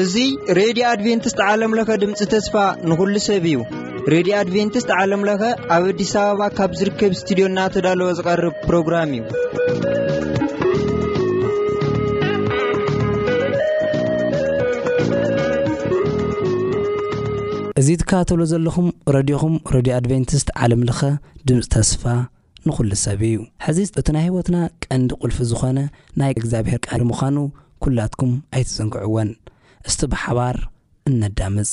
እዙይ ሬድዮ ኣድቨንትስት ዓለምለኸ ድምፂ ተስፋ ንኹሉ ሰብ እዩ ሬድዮ ኣድቨንትስት ዓለምለኸ ኣብ ኣዲስ ኣበባ ካብ ዝርከብ እስትድዮ እናተዳለወ ዝቐርብ ፕሮግራም እዩ እዚ ትከታተልዎ ዘለኹም ረድዮኹም ረድዮ ኣድቨንቲስት ዓለም ለኸ ድምጺ ተስፋ ንኹሉ ሰብ እዩ። ሕዚ እቲ ናይ ህይወትና ቀንዲ ቁልፊ ዝኾነ ናይ እግዚኣብሔር ቃል ምዃኑ ኩላትኩም ኣይትዘንግዕዎን። እስቲ ብሓባር እነዳምጽ።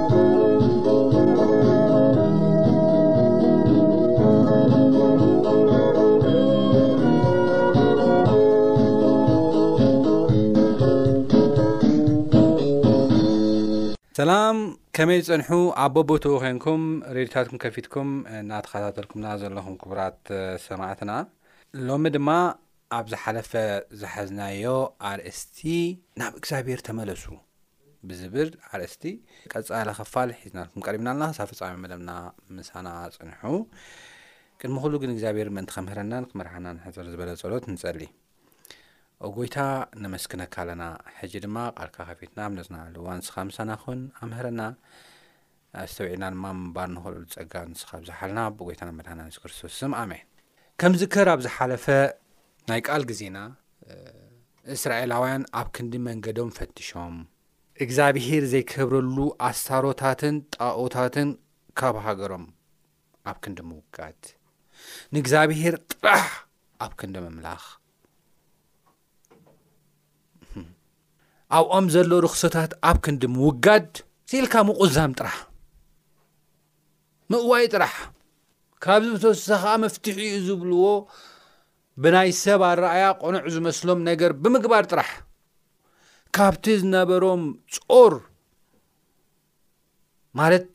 ሰላም ከመይ ዝፀንሑ ኣብ ቦቦትኡ ኮንኩም ሬድዮታትኩም ከፊትኩም እናተኸታተልኩምና ዘለኹም ክቡራት ሰማዕትና ሎሚ ድማ ኣብ ዝሓለፈ ዝሓዝናዮ ኣርእስቲ ናብ እግዚኣብሄር ተመለሱ ብዝብል ኣርእስቲ ቀፃሊ ክፋል ሒዝናልኩም ቀሪብና ኣለና ክሳብ ፍፃሜ መደብና ምሳና ፅንሑ ቅድሚ ኩሉ ግን እግዚኣብሔር ምእንቲ ከምህረናን ክመርሓናን ሕፅር ዝበለ ጸሎት ንጸሊ ኦ ጎይታ ነመስግነካ ኣለና ሕጂ ድማ ቃልካ ከፊትና ኣብ ነፅናዓሉ እዋን ንስኻ ምሳና ኹን ኣምህረና ኣስተውዒልና ድማ ምንባር ንኽእለሉ ጸጋ ንስኻ ኣብዝሓልና ብጎይታና መድሓና የሱስ ክርስቶስ ስም ኣሜን። ከምዝከር ኣብ ዝሓለፈ ናይ ቃል ግዜና እስራኤላውያን ኣብ ክንዲ መንገዶም ፈትሾም እግዚኣብሄር ዘይከብረሉ ኣስታሮታትን ጣኦታትን ካብ ሃገሮም ኣብ ክንዲ ምውጋድ ንእግዚኣብሄር ጥራሕ ኣብ ክንዲ ምምላኽ ኣብኦም ዘሎ ርክሶታት ኣብ ክንዲ ምውጋድ ስኢልካ ምቑዛም ጥራሕ ምእዋይ ጥራሕ ካብዚ ብተወስሳ ከዓ መፍትሒ እዩ ዝብልዎ ብናይ ሰብ ኣረኣያ ቆኑዕ ዝመስሎም ነገር ብምግባር ጥራሕ ካብቲ ዝነበሮም ጾር ማለት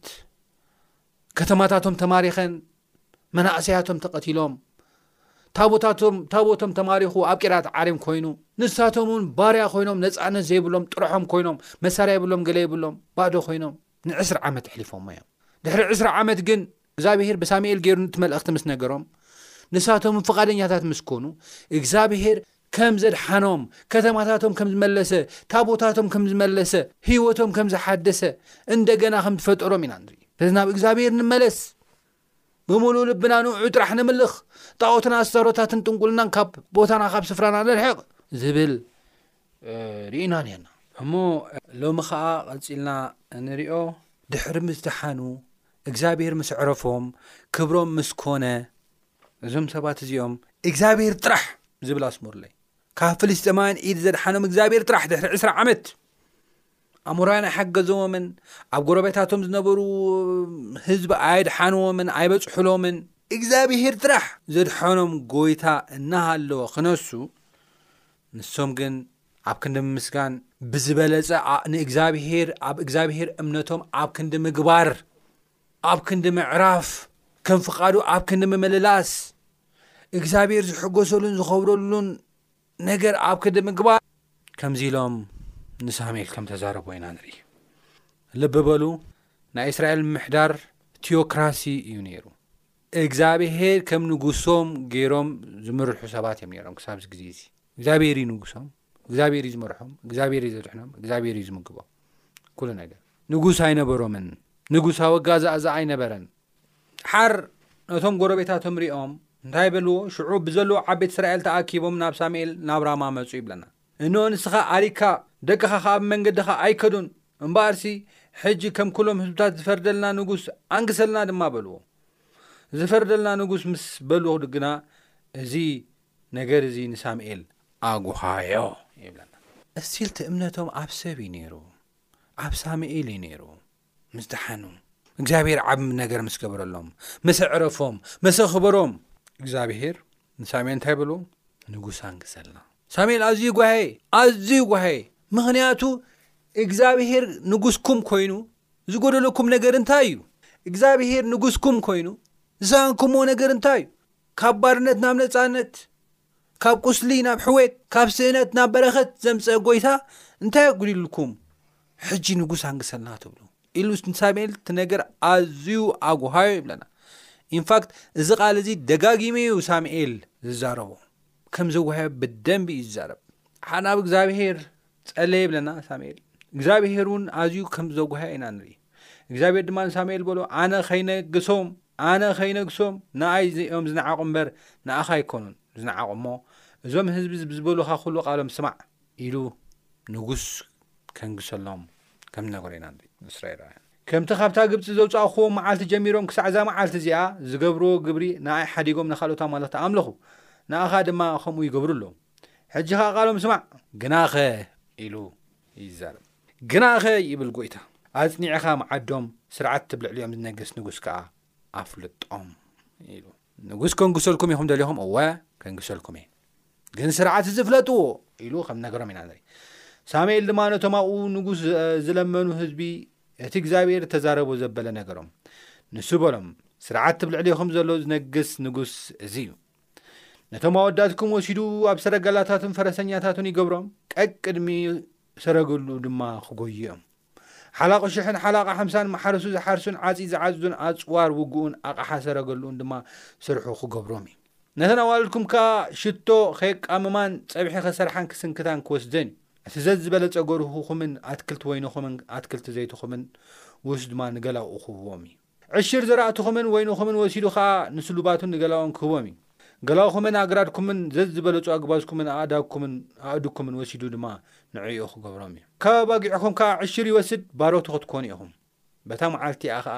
ከተማታቶም ተማሪኸን መናእሰያቶም ተቐቲሎም ታቦታቶም ታቦቶም ተማሪኹ ኣብ ቂራት ዓርም ኮይኑ ንሳቶም እውን ባርያ ኮይኖም ነፃነት ዘይብሎም ጥርሖም ኮይኖም መሳርያ የብሎም ገለ የብሎም ባዶ ኮይኖም ንዕስራ ዓመት ኣሕሊፎሞ እዮም ድሕሪ ዕስራ ዓመት ግን እግዚኣብሄር ብሳሙኤል ገይሩ ንቲ መልእኽቲ ምስ ነገሮም ንሳቶምን ፍቓደኛታት ምስ ኮኑ እግዚኣብሄር ከም ዘድሓኖም ከተማታቶም ከም ዝመለሰ ታቦታቶም ከም ዝመለሰ ህይወቶም ከም ዝሓደሰ እንደገና ከም ዝፈጠሮም ኢና ንርኢ ስለዚ ናብ እግዚኣብሄር ንመለስ ብምሉእ ልብና ንዑ ጥራሕ ንምልኽ ጣዖትን ኣስታሮታትን ጥንቁልናን ካብ ቦታና ካብ ስፍራና ነርሕቕ ዝብል ርኢና ነርና እሞ ሎሚ ከዓ ቐፂልና ንሪኦ ድሕሪ ምዝተሓኑ እግዚኣብሄር ምስ ኣዕረፎም ክብሮም ምስ ኮነ እዞም ሰባት እዚኦም እግዚኣብሄር ጥራሕ ዝብል ኣስሙርለይ ካብ ፍልስጥማውያን ኢድ ዘድሓኖም እግዚኣብሄር ጥራሕ ድሕሪ ዕስራ ዓመት ኣሞራውያን ኣይሓገዘዎምን ኣብ ጎረቤታቶም ዝነበሩ ህዝቢ ኣየድሓንዎምን ኣይበፅሑሎምን እግዚኣብሄር ጥራሕ ዘድሓኖም ጎይታ እናሃለወ ክነሱ ንሶም ግን ኣብ ክንዲ ምምስጋን፣ ብዝበለጸ ንእግዚኣብሄር ኣብ እግዚኣብሄር እምነቶም ኣብ ክንዲ ምግባር፣ ኣብ ክንዲ ምዕራፍ፣ ከም ፍቓዱ ኣብ ክንዲ ምምልላስ፣ እግዚኣብሄር ዝሕጎሰሉን ዝኸብረሉን ነገር ኣብ ክንዲ ምግባር፣ ከምዚ ኢሎም ንሳሙኤል ከም ተዛረብዎ ኢና ንርኢ። ልቢ በሉ፣ ናይ እስራኤል ምሕዳር ቲዮክራሲ እዩ ነይሩ። እግዚኣብሄር ከም ንጉሶም ገይሮም ዝምርሑ ሰባት እዮም ነይሮም ክሳብ እዚ ግዜ እዚ። እግዚኣብሄር እዩ ንጉሶም እግዚኣብሄር እዩ ዝመርሖም እግዚኣብሄር እዩ ዘድሕኖም እግዚኣብሄር እዩ ዝምግቦም ኩሉ ነገር ንጉስ ኣይነበሮምን ንጉሳዊ ኣጋዛእዛ ኣይነበረን ሓር ነቶም ጎረቤታቶም ሪኦም እንታይ በልዎ ሽዑ ብዘለዎ ዓበይቲ እስራኤል ተኣኪቦም ናብ ሳሙኤል ናብ ራማ መፁ ይብለና እንኦ ንስኻ ኣሪካ ደቅኻ ከዓ ብመንገድኻ ኣይከዱን እምበኣርሲ ሕጂ ከም ኩሎም ህዝብታት ዝፈርደልና ንጉስ ኣንግሰልና ድማ በልዎ ዝፈርደልና ንጉስ ምስ በሉ ግና እዚ ነገር እዚ ንሳሙኤል ኣጕሃዮ ይብለና። እስቲል እቲ እምነቶም ኣብ ሰብ እዩ ነይሩ፣ ኣብ ሳሙኤል እዩ ነይሩ። ምስ ደሓኑ እግዚኣብሄር ዓቢ ነገር ምስ ገበረሎም፣ ምስ ኣዕረፎም፣ ምስ ኣኽበሮም፣ እግዚኣብሄር ንሳሙኤል እንታይ በልዎ? ንጉስ ኣንግሰልና። ሳሙኤል ኣዝዩ ጓሃየ፣ ኣዝዩ ጓሃየ። ምኽንያቱ እግዚኣብሄር ንጉስኩም ኮይኑ ዝጎደለኩም ነገር እንታይ እዩ? እግዚኣብሄር ንጉስኩም ኮይኑ ዝሰኣንኩምዎ ነገር እንታይ እዩ? ካብ ባርነት ናብ ነጻነት፣ ካብ ቁስሊ ናብ ሕዌት፣ ካብ ስእነት ናብ በረኸት ዘምጽእ ጎይታ እንታይ ኣጉዲሉልኩም ሕጂ ንጉስ ኣንግሰልና ትብሉ ኢሉ ንሳሙኤል እቲ ነገር ኣዝዩ ኣጉሃዮ ይብለና። ኢንፋክት እዚ ቃል እዚ ደጋጊሙ እዩ ሳሙኤል ዝዛረቦ። ከም ዘዋህብ ብደንቢ እዩ ዝዛረብ ሓን ኣብ እግዚኣብሄር ጸለየ ይብለና ሳሙኤል እግዚኣብሄር እውን ኣዝዩ ከም ዘጓሃ ኢና ንርኢ እግዚኣብሄር ድማ ንሳሙኤል በሎ ኣነ ከይነግሶም ኣነ ከይነግሶም ንኣይ እዮም ዝነዓቑ እምበር ንኣኻ ኣይኮኑን ዝነዓቑ እሞ እዞም ህዝቢ ዝበሉኻ ኩሉ ቃሎም ስማዕ ኢሉ ንጉስ ከንግሰሎም ከም ዝነበረ ኢና ንእስራኤላውያን ከምቲ ካብታ ግብጺ ዘውጻእኩዎም መዓልቲ ጀሚሮም ክሳዕ እዛ መዓልቲ እዚኣ ዝገብርዎ ግብሪ ንኣይ ሓዲጎም ንካልኦት ኣማልኽቲ ኣምለኹ፣ ንኣኻ ድማ ከምኡ ይገብሩ ኣለዉ። ሕጂ ኸኣ ቓሎም ስማዕ። ግናኸ ኢሉ ይዛረብ። ግናኸ ይብል ጐይታ፣ ኣጽኒዕኻ መዓዶም ስርዓት እትብ ልዕሊኦም ዝነግስ ንጉስ ከኣ ኣፍልጦም ኢሉ። ንጉስ ከንግሰልኩም ኢኹም ደሊኹም? እወ ከንግሰልኩም እየ። ግን ስርዓት እዚ ፍለጥዎ ኢሉ ከም ነገሮም ኢና ንርኢ ሳሙኤል ድማ ነቶም ኣብኡ ንጉስ ዝለመኑ ህዝቢ እቲ እግዚኣብሔር ተዛረቦ ዘበለ ነገሮም ንሱ በሎም ስርዓት ትብልዕልኹም ዘሎ ዝነግስ ንጉስ እዚ እዩ ነቶም ኣወዳትኩም ወሲዱ ኣብ ሰረገላታቱን ፈረሰኛታቱን ይገብሮም ቀቅድሚ ሰረገሉ ድማ ክጎዩ እዮም። ሓላቒ ሽሕን ሓላቒ ሓምሳን ማሓረሱ ዝሓርሱን ዓጺድ ዝዓጽዱን ኣጽዋር ውግኡን ኣቕሓ ሰረገሉኡን ድማ ስርሑ ክገብሮም እዩ። ነተን ኣዋልድኩም ከኣ ሽቶ ኼቃምማን ጸብሒ ኸሰርሓን ክስንክታን ክወስደን እዩ። እቲ ዘዝበለጸ ገርሁኹምን ኣትክልቲ ወይንኹምን ኣትክልቲ ዘይትኹምን ውስ ድማ ንገላውኡ ክህብዎም እዩ። ዕሽር ዘራእትኹምን ወይንኹምን ወሲዱ ኸኣ ንስሉባቱን ንገላዉን ክህቦም እዩ። ገላዉኹምን ኣግራድኩምን ዘዝበለጹ ኣግባዝኩምን ኣእዳግኩምን ኣእዱግኩምን ወሲዱ ድማ ንዕኡ ክገብሮም እዩ። ካብ ኣባጊዕኹም ከኣ ዕሽር ይወስድ፣ ባሮቱ ክትኮኑ ኢኹም። በታ መዓልቲ እቲኣ ኸኣ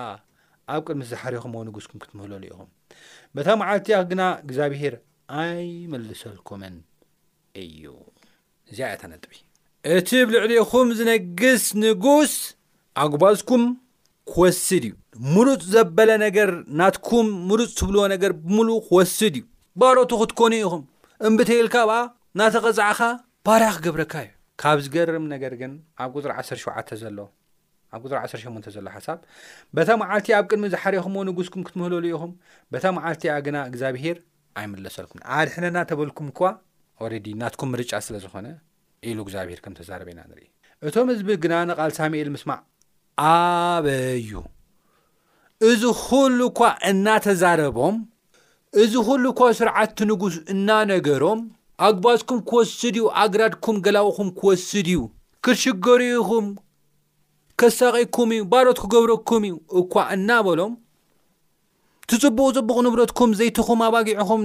ኣብ ቅድሚ እቲ ዝሓርኹምዎ ንጉስኩም ክትምህለሉ ኢኹም። በታ መዓልቲ እቲኣ ግና እግዚኣብሄር ኣይምልሰልኩምን። እዩ እዚኣ እያ እታ ነጥቢ። እቲ ብ ልዕሊኹም ዝነግስ ንጉስ ኣጉባዝኩም ክወስድ እዩ ምሩጽ ዘበለ ነገር ናትኩም ምሩጽ ትብልዎ ነገር ብምሉኡ ክወስድ እዩ ባሮቱ ክትኮኑ ኢኹም እምብተይልካ ብኣ ናተቐጻዕኻ ባርያ ክገብረካ እዩ ካብ ዝገርም ነገር ግን ኣብ ቁጽሪ ዓሰርተ ሸውዓተ ዘሎ ኣብ ቁጽሪ ዓሰርተ ሸሞንተ ዘሎ ሓሳብ በታ መዓልቲ ኣብ ቅድሚ ዝሓሬኹምዎ ንጉስኩም ክትምህለሉ ኢኹም በታ መዓልቲ እያ ግና እግዚኣብሄር ኣይምለሰልኩምን ኣድሕነና ተበልኩም እኳ ኦረዲ ናትኩም ምርጫ ስለ ዝኾነ ኢሉ እግዚኣብሄር ከም ተዛረበ ኢና ንርኢ እቶም ህዝቢ ግና ንቓል ሳሙኤል ምስማዕ ኣበዩ እዚ ኹሉ እኳ እናተዛረቦም እዚ ኹሉ እኳ ስርዓት ትንጉስ እናነገሮም ኣግባዝኩም ክወስድ እዩ ኣግራድኩም ገላውኹም ክወስድ እዩ ክትሽገሩ ኢኹም ከሳቂኩም እዩ ባሮት ክገብረኩም እዩ እኳ እናበሎም ትጽብቑ ጽብቑ ንብረትኩም ዘይትኹም ኣባጊዕኹም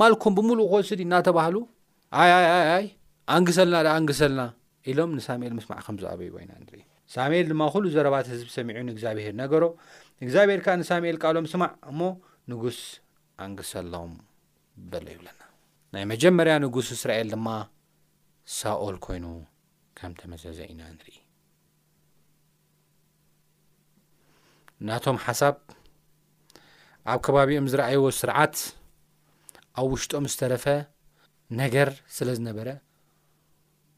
ማልኩም ብምሉእ ክወስድ እዩ እናተባህሉ ኣይ ኣይ ኣይ ኣይ ኣንግሰልና ደኣ ኣንግሰልና ኢሎም ንሳሙኤል ምስማዕ ከም ዝኣበይዎ ኢና ንርኢ ሳሙኤል ድማ ኩሉ ዘረባት ህዝቢ ሰሚዑ ንእግዚኣብሄር ነገሮ እግዚኣብሄር ከዓ ንሳሙኤል ቃሎም ስማዕ እሞ ንጉስ ኣንግሰሎም በሎ ይብለና ናይ መጀመርያ ንጉስ እስራኤል ድማ ሳኦል ኮይኑ ከም ተመዘዘ ኢና ንርኢ ናቶም ሓሳብ ኣብ ከባቢኦም ዝረኣይዎ ስርዓት ኣብ ውሽጦም ዝተረፈ ነገር ስለ ዝነበረ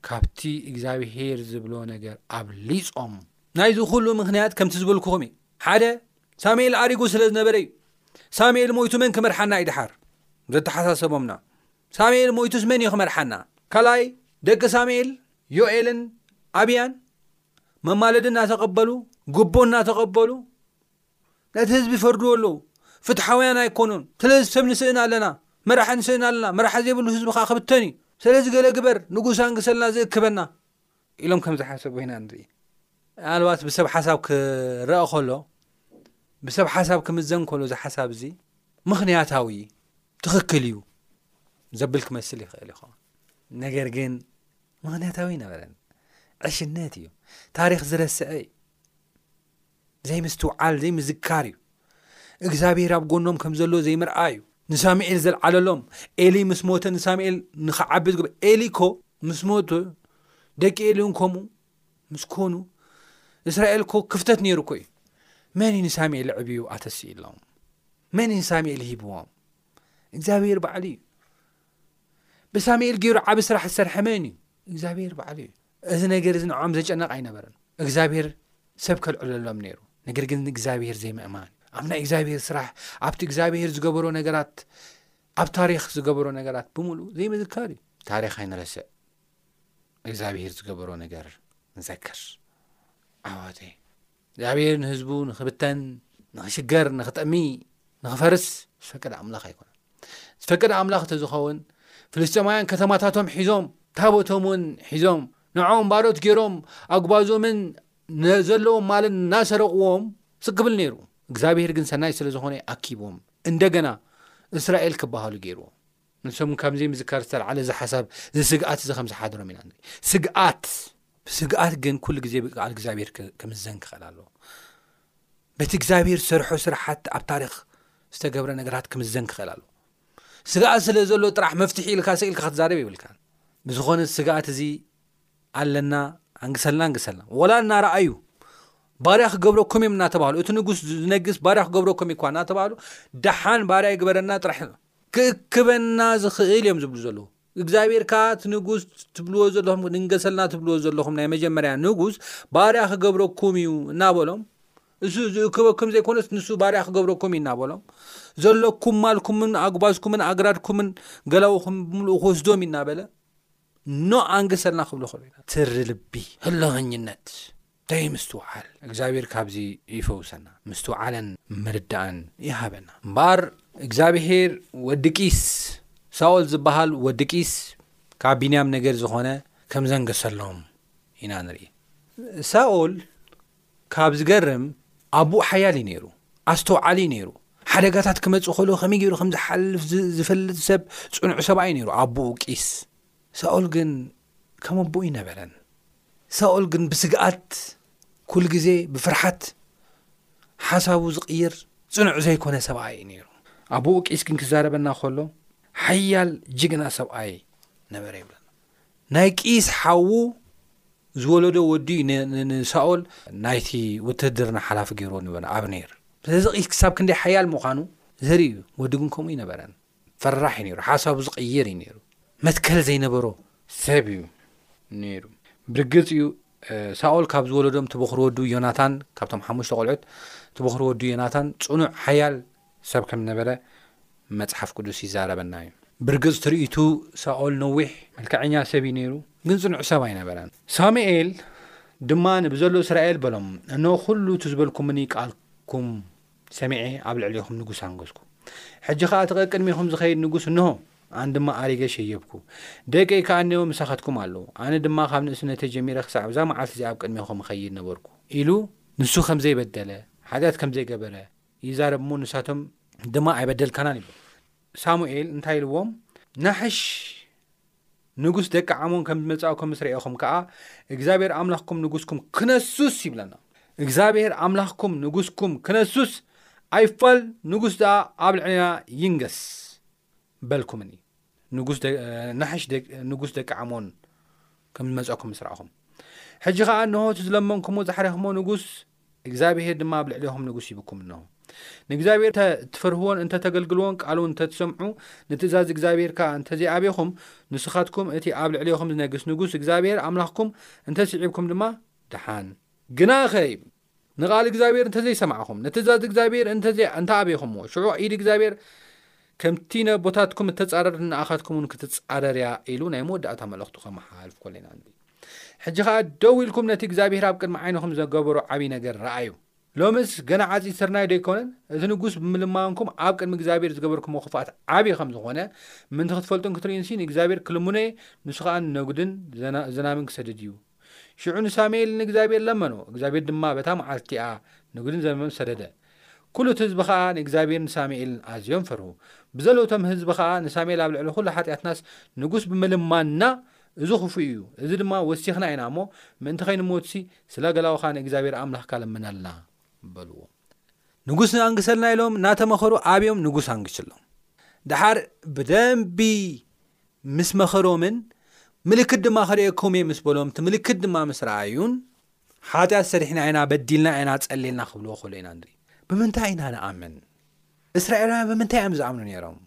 ካብቲ እግዚኣብሄር ዝብሎ ነገር ኣብሊጾም ናይዚ ኩሉ ምክንያት ከምቲ ዝበልኩኹም እዩ ሓደ ሳሙኤል ኣሪጉ ስለ ዝነበረ እዩ ሳሙኤል ሞይቱ መን ክመርሓና እዩ ድሓር ዘተሓሳሰቦምና ሳሙኤል ሞይቱስ መን እዩ ክመርሓና ካልኣይ ደቂ ሳሙኤል ዮኤልን ኣብያን መማለዲ እናተቐበሉ ጉቦ እናተቐበሉ ነቲ ህዝቢ ይፈርድዎ ኣለዉ ፍትሓውያን ኣይኮኑን ስለዚ ሰብ ንስእን ኣለና መራሒ ንስእን ኣለና መራሒ ዘይብሉ ህዝቢ ከዓ ክብተን እዩ ስለዚ ገለ ግበር ንጉስ ኣንግሰልና ዝእክበና ኢሎም ከም ዝሓሰቡ ኢና ንርኢ ምናልባት ብሰብ ሓሳብ ክረአ ከሎ ብሰብ ሓሳብ ክምዘን ከሎ እዚ ሓሳብ እዚ ምኽንያታዊ ትኽክል እዩ ዘብል ክመስል ይኽእል ይኸውን ነገር ግን ምክንያታዊ ኣይነበረን ዕሽነት እዩ ታሪክ ዝረስዐ እዩ ዘይምስትውዓል ዘይምዝካር እዩ እግዚኣብሄር ኣብ ጎኖም ከም ዘሎ ዘይምርኣ እዩ ንሳሙኤል ዘልዓለሎም ኤሊ ምስ ሞተ ንሳሙኤል ንክዓቢ ዝግበ ኤሊ ኮ ምስ ሞተ ደቂ ኤሊ እውን ከምኡ ምስ ኮኑ እስራኤል ኮ ክፍተት ነይሩ ኮ እዩ መን እዩ ንሳሙኤል ዕብዩ ኣተሲኢሎም መን እዩ ንሳሙኤል ሂብዎም እግዚኣብሄር ባዕሉ እዩ ብሳሙኤል ገይሩ ዓብ ስራሕ ዝሰርሐ መን እዩ እግዚኣብሄር ባዕሉ እዩ እዚ ነገር እዚ ንዕኦም ዘጨነቕ ኣይነበረን እግዚኣብሄር ሰብ ከልዕለሎም ነይሩ ነገር ግን እግዚኣብሄር ዘይምእማን ኣብ ናይ እግዚኣብሄር ስራሕ ኣብቲ እግዚኣብሄር ዝገበሮ ነገራት ኣብ ታሪክ ዝገበሮ ነገራት ብምሉእ ዘይምዝካር እዩ ታሪክ ኣይንረስዕ እግዚኣብሄር ዝገበሮ ነገር ንዘክር ዓዋተይ እግዚኣብሔር ንህዝቡ ንኽብተን ንኽሽገር ንኽጠሚ ንኽፈርስ ዝፈቅድ ኣምላኽ ኣይኮነን ዝፈቅድ ኣምላኽ እተዝኸውን ፍልስጥማውያን ከተማታቶም ሒዞም ታቦቶም እውን ሒዞም ንዕኦም ባሮት ገይሮም ኣጉባዞምን ዘለዎም ማልን እናሰረቕዎም ስክብል ነይሩ እግዚኣብሄር ግን ሰናይ ስለ ዝኾነ ኣኪቦም እንደገና እስራኤል ክበሃሉ ገይርዎም ንሶም ካብ ዘይምዝካር ዝተልዓለ እዚ ሓሳብ እዚ ስግኣት እዚ ከም ዝሓደሮም ኢና ንርኢ። ስግኣት ስግኣት ግን ኩሉ ግዜ ብቃል እግዚኣብሔር ክምዘን ክኽእል ኣለዎ። በቲ እግዚኣብሔር ዝሰርሖ ስራሓት ኣብ ታሪኽ ዝተገብረ ነገራት ክምዘን ክኽእል ኣለዎ። ስግኣት ስለ ዘሎ ጥራሕ መፍትሒ ኢልካ ስኢልካ ክትዛረብ የብልካን። ብዝኾነ ስግኣት እዚ ኣለና ኣንግሰልና ኣንግሰልና ወላ እናረኣዩ ባርያ ክገብረኩም እዮም እናተባህሉ እቲ ንጉስ ዝነግስ ባርያ ክገብረኩም እኳ እናተባህሉ ደሓን ባርያ ይግበረና ጥራሕ ክእክበና ዝኽእል እዮም ዝብሉ ዘለዉ። እግዚኣብሄር ከኣ እቲ ንጉስ ትብልዎ ዘለኹም ንንገሰልና ትብልዎ ዘለኹም ናይ መጀመርያ ንጉስ ባርያ ክገብረኩም እዩ እናበሎም እሱ ዝእክበኩም ዘይኮነስ ንሱ ባርያ ክገብረኩም እዩ እናበሎም ዘለኩም ማልኩምን ኣጉባዝኩምን ኣግራድኩምን ገላውኹም ብምሉእ ክወስዶም እዩ እናበለ ኖ ኣንገሰልና ክብሉ ከሎ ኢና ትሪ ልቢ ህልኸኝነት ደይ ምስትውዓል እግዚኣብሔር ካብዚ ይፈውሰና ምስትውዓለን ምርዳእን ይሃበና እምበኣር እግዚኣብሔር ወዲ ቂስ ሳኦል ዝበሃል ወዲ ቂስ ካብ ቢንያም ነገር ዝኾነ ከም ዘንገሰሎም ኢና ንርኢ ሳኦል ካብ ዝገርም ኣቡኡ ሓያል እዩ ነይሩ ኣስተውዓሊ እዩ ነይሩ ሓደጋታት ክመፅእ ከሎ ከመይ ገይሩ ከም ዝሓልፍ ዝፈልጥ ሰብ ፅኑዕ ሰብኣይ ነይሩ ኣቦኡ ቂስ ሳኦል ግን ከም ኣቦኡ ይነበረን ሳኦል ግን ብስግኣት ኩሉ ግዜ ብፍርሓት ሓሳቡ ዝቕይር ጽኑዕ ዘይኮነ ሰብኣይ እዩ ነይሩ። ኣቡኡ ቂስ ግን ክዛረበና ከሎ ሓያል ጅግና ሰብኣይ ነበረ ይብለና። ናይ ቂስ ሓዉ ዝወለዶ ወዲ እዩ ንሳኦል ናይቲ ውትህድርና ሓላፊ ገይርዎ ነበረ ኣብኔር። ስለዚ ቂስ ክሳብ ክንደይ ሓያል ምዃኑ ዘርኢ እዩ። ወዲ ግን ከምኡ ኣይነበረን። ፈራሕ እዩ ነይሩ፣ ሓሳቡ ዝቕይር እዩ ነይሩ፣ መትከል ዘይነበሮ ሰብ እዩ ነይሩ። ብርግጽ እዩ ሳኦል ካብ ዝወለዶም እቲ በዅሪ ወዱ ዮናታን ካብቶም ሓሙሽተ ቆልዑት እቲ በዅሪ ወዱ ዮናታን ጽኑዕ ሓያል ሰብ ከም ነበረ መጽሓፍ ቅዱስ ይዛረበና እዩ። ብርግጽ ትርኢቱ ሳኦል ነዊሕ መልክዐኛ ሰብ እዩ ነይሩ፣ ግን ጽኑዕ ሰብ ኣይነበረን። ሳሙኤል ድማ ብዘሎ እስራኤል በሎም፣ እነሆ ዅሉ እቲ ዝበልኩምኒ ቃልኩም ሰሚዐ ኣብ ልዕሌኹም ንጉስ ኣንገስኩ። ሕጂ ኸኣ እቲ ቀቅድሜኹም ዝኸይድ ንጉስ እንሆ፣ ኣን ድማ ኣሪገ ሸየብኩ። ደቀይ ከኣ እነሆ ምሳኻትኩም ኣለዉ። ኣነ ድማ ካብ ንእስነተይ ጀሚረ ኽሳዕ እዛ መዓልቲ እዚኣ ኣብ ቅድሜኹም እኸይድ ነበርኩ። ኢሉ ንሱ ከም ዘይበደለ፣ ሓጢኣት ከም ዘይገበረ፣ ይዛረብ እሞ፣ ንሳቶም። ድማ ኣይበደልካናን ይብሉ። ሳሙኤል እንታይ ኢልዎም፣ ናሕሽ ንጉስ ደቂ ዓሞን ከም ዝመጻእኩም ምስ ረኤኹም ከኣ እግዚኣብሔር ኣምላኽኩም ንጉስኩም ክነሱስ ይብለና እግዚኣብሔር ኣምላኽኩም ንጉስኩም ክነሱስ ኣይፋል ንጉስ ደኣ ኣብ ልዕሌና ይንገስ በልኩምኒ ናሕሽ ንጉስ ደቂ ዓሞን ከም ዝመጻእኩም ምስ ረኣኹም ሕጂ ከኣ እንሆ እቲ ዝለመንኩሞ ዛሕረኽሞ ንጉስ እግዚኣብሄር ድማ ኣብ ልዕሌኹም ንጉስ ሂብኩም እነሆ ንእግዚኣብሄር እተ እትፈርህዎን እንተ ተገልግልዎን ቃሉ እንተ ትሰምዑ ንትእዛዝ እግዚኣብሄር ከኣ እንተ ዘይኣብኹም ንስኻትኩም እቲ ኣብ ልዕሌኹም ዝነግስ ንጉስ እግዚኣብሄር ኣምላኽኩም እንተ ስዒብኩም ድማ ደሓን ግናኸ ንቓል እግዚኣብሄር እንተ ዘይሰማዕኹም ንትእዛዝ እግዚኣብሄር እንተ እንተ ኣብኹምዎ ሽዑ ኢድ እግዚኣብሄር ከምቲ ነቦታትኩም እተጻረር ንኣኻትኩም እውን ክትጻረር እያ ኢሉ ናይ መወዳእታ መልእኽቱ ከመሓላልፍ ኮለና ንርኢ ሕጂ ኸኣ ደው ኢልኩም ነቲ እግዚኣብሄር ኣብ ቅድሚ ዓይንኹም ዘገበሮ ዓብዪ ነገር ርኣዩ። ሎምስ ገና ዓጺድ ስርናይ ዶ ኣይኰነን? እቲ ንጉስ ብምልማንኩም ኣብ ቅድሚ እግዚኣብሄር ዝገበርኩምዎ ክፍኣት ዓብዪ ኸም ዝዀነ ምእንቲ ኽትፈልጡን ክትርእዩንሲ ንእግዚኣብሄር ክልምኖ እየ፣ ንሱ ኸኣ ነጕድን ዝናምን ክሰድድ እዩ። ሽዑ ንሳሙኤል ንእግዚኣብሄር ለመኖ፣ እግዚኣብሄር ድማ በታ መዓልቲኣ ነጕድን ዘናምን ሰደደ። ኵሉ እቲ ህዝቢ ኸኣ ንእግዚኣብሄርን ንሳሙኤልን ኣዝዮም ፈርሁ። ብዘለዉ እቶም ህዝቢ ኸኣ ንሳሙኤል ኣብ ልዕሊ ዅሉ ሓጢኣትናስ ንጉስ ብምልማንና እዚ ኽፉእ እዩ፣ እዚ ድማ ወሲኽና ኢና እሞ፣ ምእንቲ ኸይንሞትሲ፣ ስለ ገላውኻ ንእግዚኣብሄር ኣምላኽካ ለምነልና፣ በልዎ። ንጉስ ኣንግሰልና ኢሎም እናተመኸሩ ኣብዮም ንጉስ ኣንግሽሎም። ደሓር ብደንቢ ምስ መኸሮምን ምልክት ድማ ክርእየኩም እየ ምስ በሎም እቲ ምልክት ድማ ምስ ረኣዩን ሓጢኣት ሰሪሕና ኢና፣ በዲልና ኢና፣ ጸልየልና ክብልዎ ከሎ ኢና ንርኢ። ብምንታይ ኢና ንኣምን? እስራኤላውያን ብምንታይ እዮም ዝኣምኑ ነይሮም?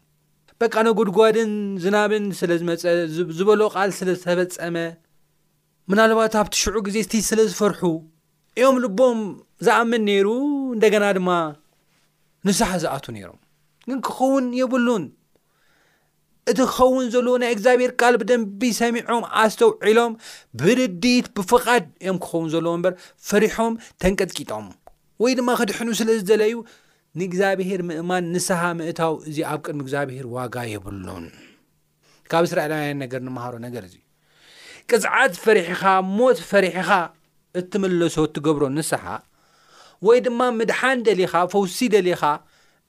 በቃ ነጎድጓድን ዝናብን ስለ ዝመጸ ዝበሎ ቃል ስለ ዝተፈጸመ ምናልባት ኣብቲ ሽዑ ግዜ እቲ ስለ ዝፈርሑ እዮም ልቦም ዝኣምን ነይሩ እንደገና ድማ ንስሓ ዝኣቱ ነይሮም ግን ክኸውን የብሉን እቲ ክኸውን ዘለዎ ናይ እግዚኣብሔር ቃል ብደንቢ ሰሚዖም ኣስተውዒሎም ብርድት ብፍቓድ እዮም ክኸውን ዘለዎ እምበር ፈሪሖም ተንቀጥቂጦም ወይ ድማ ክድሕኑ ስለ ዝደለዩ ንእግዚኣብሄር ምእማን ንስሃ ምእታው እዚ ኣብ ቅድሚ እግዚኣብሄር ዋጋ የብሉን ካብ እስራኤላውያን ነገር ንመሃሮ ነገር እዚ ቅፅዓት ፈሪሕኻ ሞት ፈሪሕኻ እትምለሶ እትገብሮ ንስሓ ወይ ድማ ምድሓን ደሊኻ ፈውሲ ደሊኻ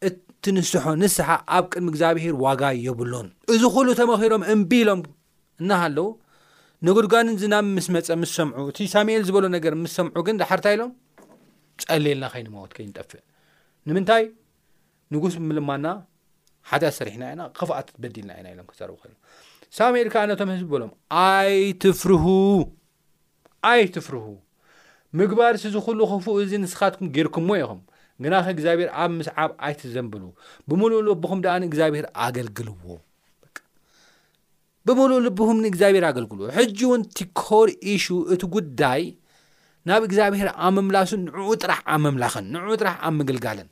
እትንስሖ ንስሓ ኣብ ቅድሚ እግዚኣብሄር ዋጋ የብሉን እዚ ኩሉ ተመኺሮም እምቢ ኢሎም እናሃለዉ ንጉድጓንን ዝናብ ምስ መፀ ምስ ሰምዑ እቲ ሳሙኤል ዝበሎ ነገር ምስ ሰምዑ ግን ዳሓርታይ ኢሎም ጸልየልና ከይንመወት ከይንጠፍእ ንምንታይ ንጉስ ምልማና ሓጢኣት ሰሪሕና ኢና ክፍኣት በዲልና ኢና ኢሎም ክዛረቡ ከሎ ሳሙኤል ከዓ ነቶም ህዝቢ በሎም ኣይትፍርሁ ኣይትፍርሁ ምግባር እዚ ኩሉ ክፉእ እዚ ንስኻትኩም ጌርኩምዎ ኢኹም ግና ከእግዚኣብሔር ኣብ ምስዓብ ኣይትዘንብሉ ብምሉእ ልብኹም ደኣ ንእግዚኣብሔር ኣገልግልዎ ብምሉእ ልብኹም ንእግዚኣብሔር ኣገልግሉ። ሕጂ እውን እቲ ኮር ኢሹ እቲ ጉዳይ ናብ እግዚኣብሔር ኣብ ምምላሱን ንዕኡ ጥራሕ ኣብ ምምላኽን ንዕኡ ጥራሕ ኣብ ምግልጋልን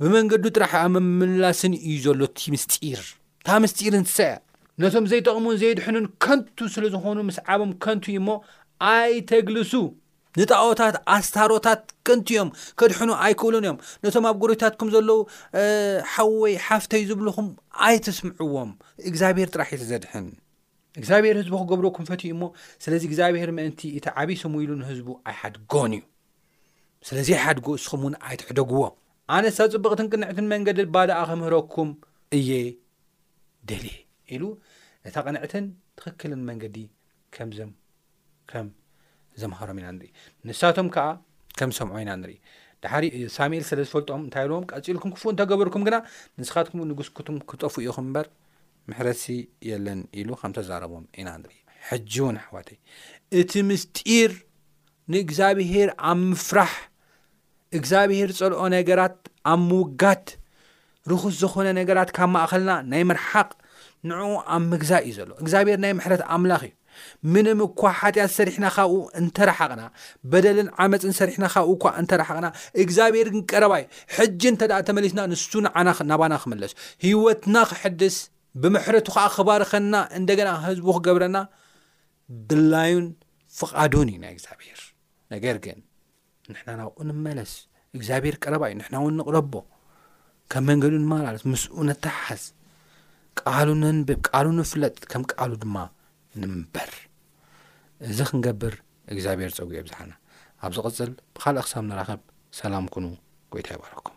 ብመንገዱ ጥራሕ ኣብ ምምላስን እዩ ዘሎ እቲ ምስጢር እታ ምስጢር እንስሳ እያ ነቶም ዘይጠቕሙን ዘየድሕኑን ከንቱ ስለ ዝኾኑ ምስዓቦም ከንቱ እዩ እሞ ኣይተግልሱ ንጣኦታት ኣስታሮታት ከንቱ እዮም ከድሕኑ ኣይክእሉን እዮም ነቶም ኣብ ጎሪታትኩም ዘለዉ ሓወይ ሓፍተይ ዝብልኹም ኣይትስምዕዎም እግዚኣብሄር ጥራሕ እዩ ዘድሕን እግዚኣብሄር ህዝቢ ክገብረኩም ፈትዩ እሞ ስለዚ እግዚኣብሄር ምእንቲ እቲ ዓብዪ ስሙ ኢሉ ንህዝቡ ኣይሓድጎን እዩ ስለዚ ኣይሓድጎ እስኹም እውን ኣይትሕደግዎ ኣነሳ ፅብቕትን ቅንዕትን መንገዲ ባዳኣ ከምህረኩም እየ ደልየ ኢሉ ነታ ቅንዕትን ትኽክልን መንገዲ ከምዘም ከም ዘምሃሮም ኢና ንርኢ ንሳቶም ከኣ ከም ሰምዖ ኢና ንርኢ ድሓሪ ሳሙኤል ስለ ዝፈልጦም እንታይ ኢልዎም ቀጺልኩም ክፉእ እንተገበርኩም ግና ንስኻትኩም ንጉስ ክቱም ክጠፍኡ ኢኹም እምበር ምሕረሲ የለን ኢሉ ከም ተዛረቦም ኢና ንርኢ ሕጂ እውን ኣሕዋተይ እቲ ምስጢር ንእግዚኣብሄር ኣብ ምፍራሕ እግዝኣብሄር ዝጸልኦ ነገራት ኣብ ምውጋድ ርኹስ ዝኾነ ነገራት ካብ ማእኸልና ናይ ምርሓቕ ንዕኡ ኣብ ምግዛእ እዩ ዘሎ እግዚኣብሔር ናይ ምሕረት ኣምላኽ እዩ ምንም እኳ ሓጢኣት ሰሪሕና ካብኡ እንተረሓቕና በደልን ዓመፅን ሰሪሕና ካብኡ እኳ እንተረሓቕና እግዚኣብሔር ግን ቀረባ እዩ ሕጂ እንተ ደኣ ተመሊስና ንሱ ንዓና ናባና ክምለስ ህይወትና ክሕድስ ብምሕረቱ ከዓ ክባርኸና እንደገና ህዝቡ ክገብረና ድላዩን ፍቓዱን እዩ ናይ እግዚኣብሔር ነገር ግን ንሕና ናብኡ ንመለስ እግዚኣብሔር ቀረባ እዩ ንሕና እውን ንቕረቦ ከም መንገዱ ንማላለት ምስኡ ነተሓሓዝ ቃሉ ነንብብ ቃሉ ንፍለጥ ከም ቃሉ ድማ ንንበር እዚ ክንገብር እግዚኣብሔር ፀጉ የብዝሓና ኣብ ዝቕፅል ብካልእ ክሳብ ንራኸብ ሰላም ኩኑ ጎይታ ይባረኩም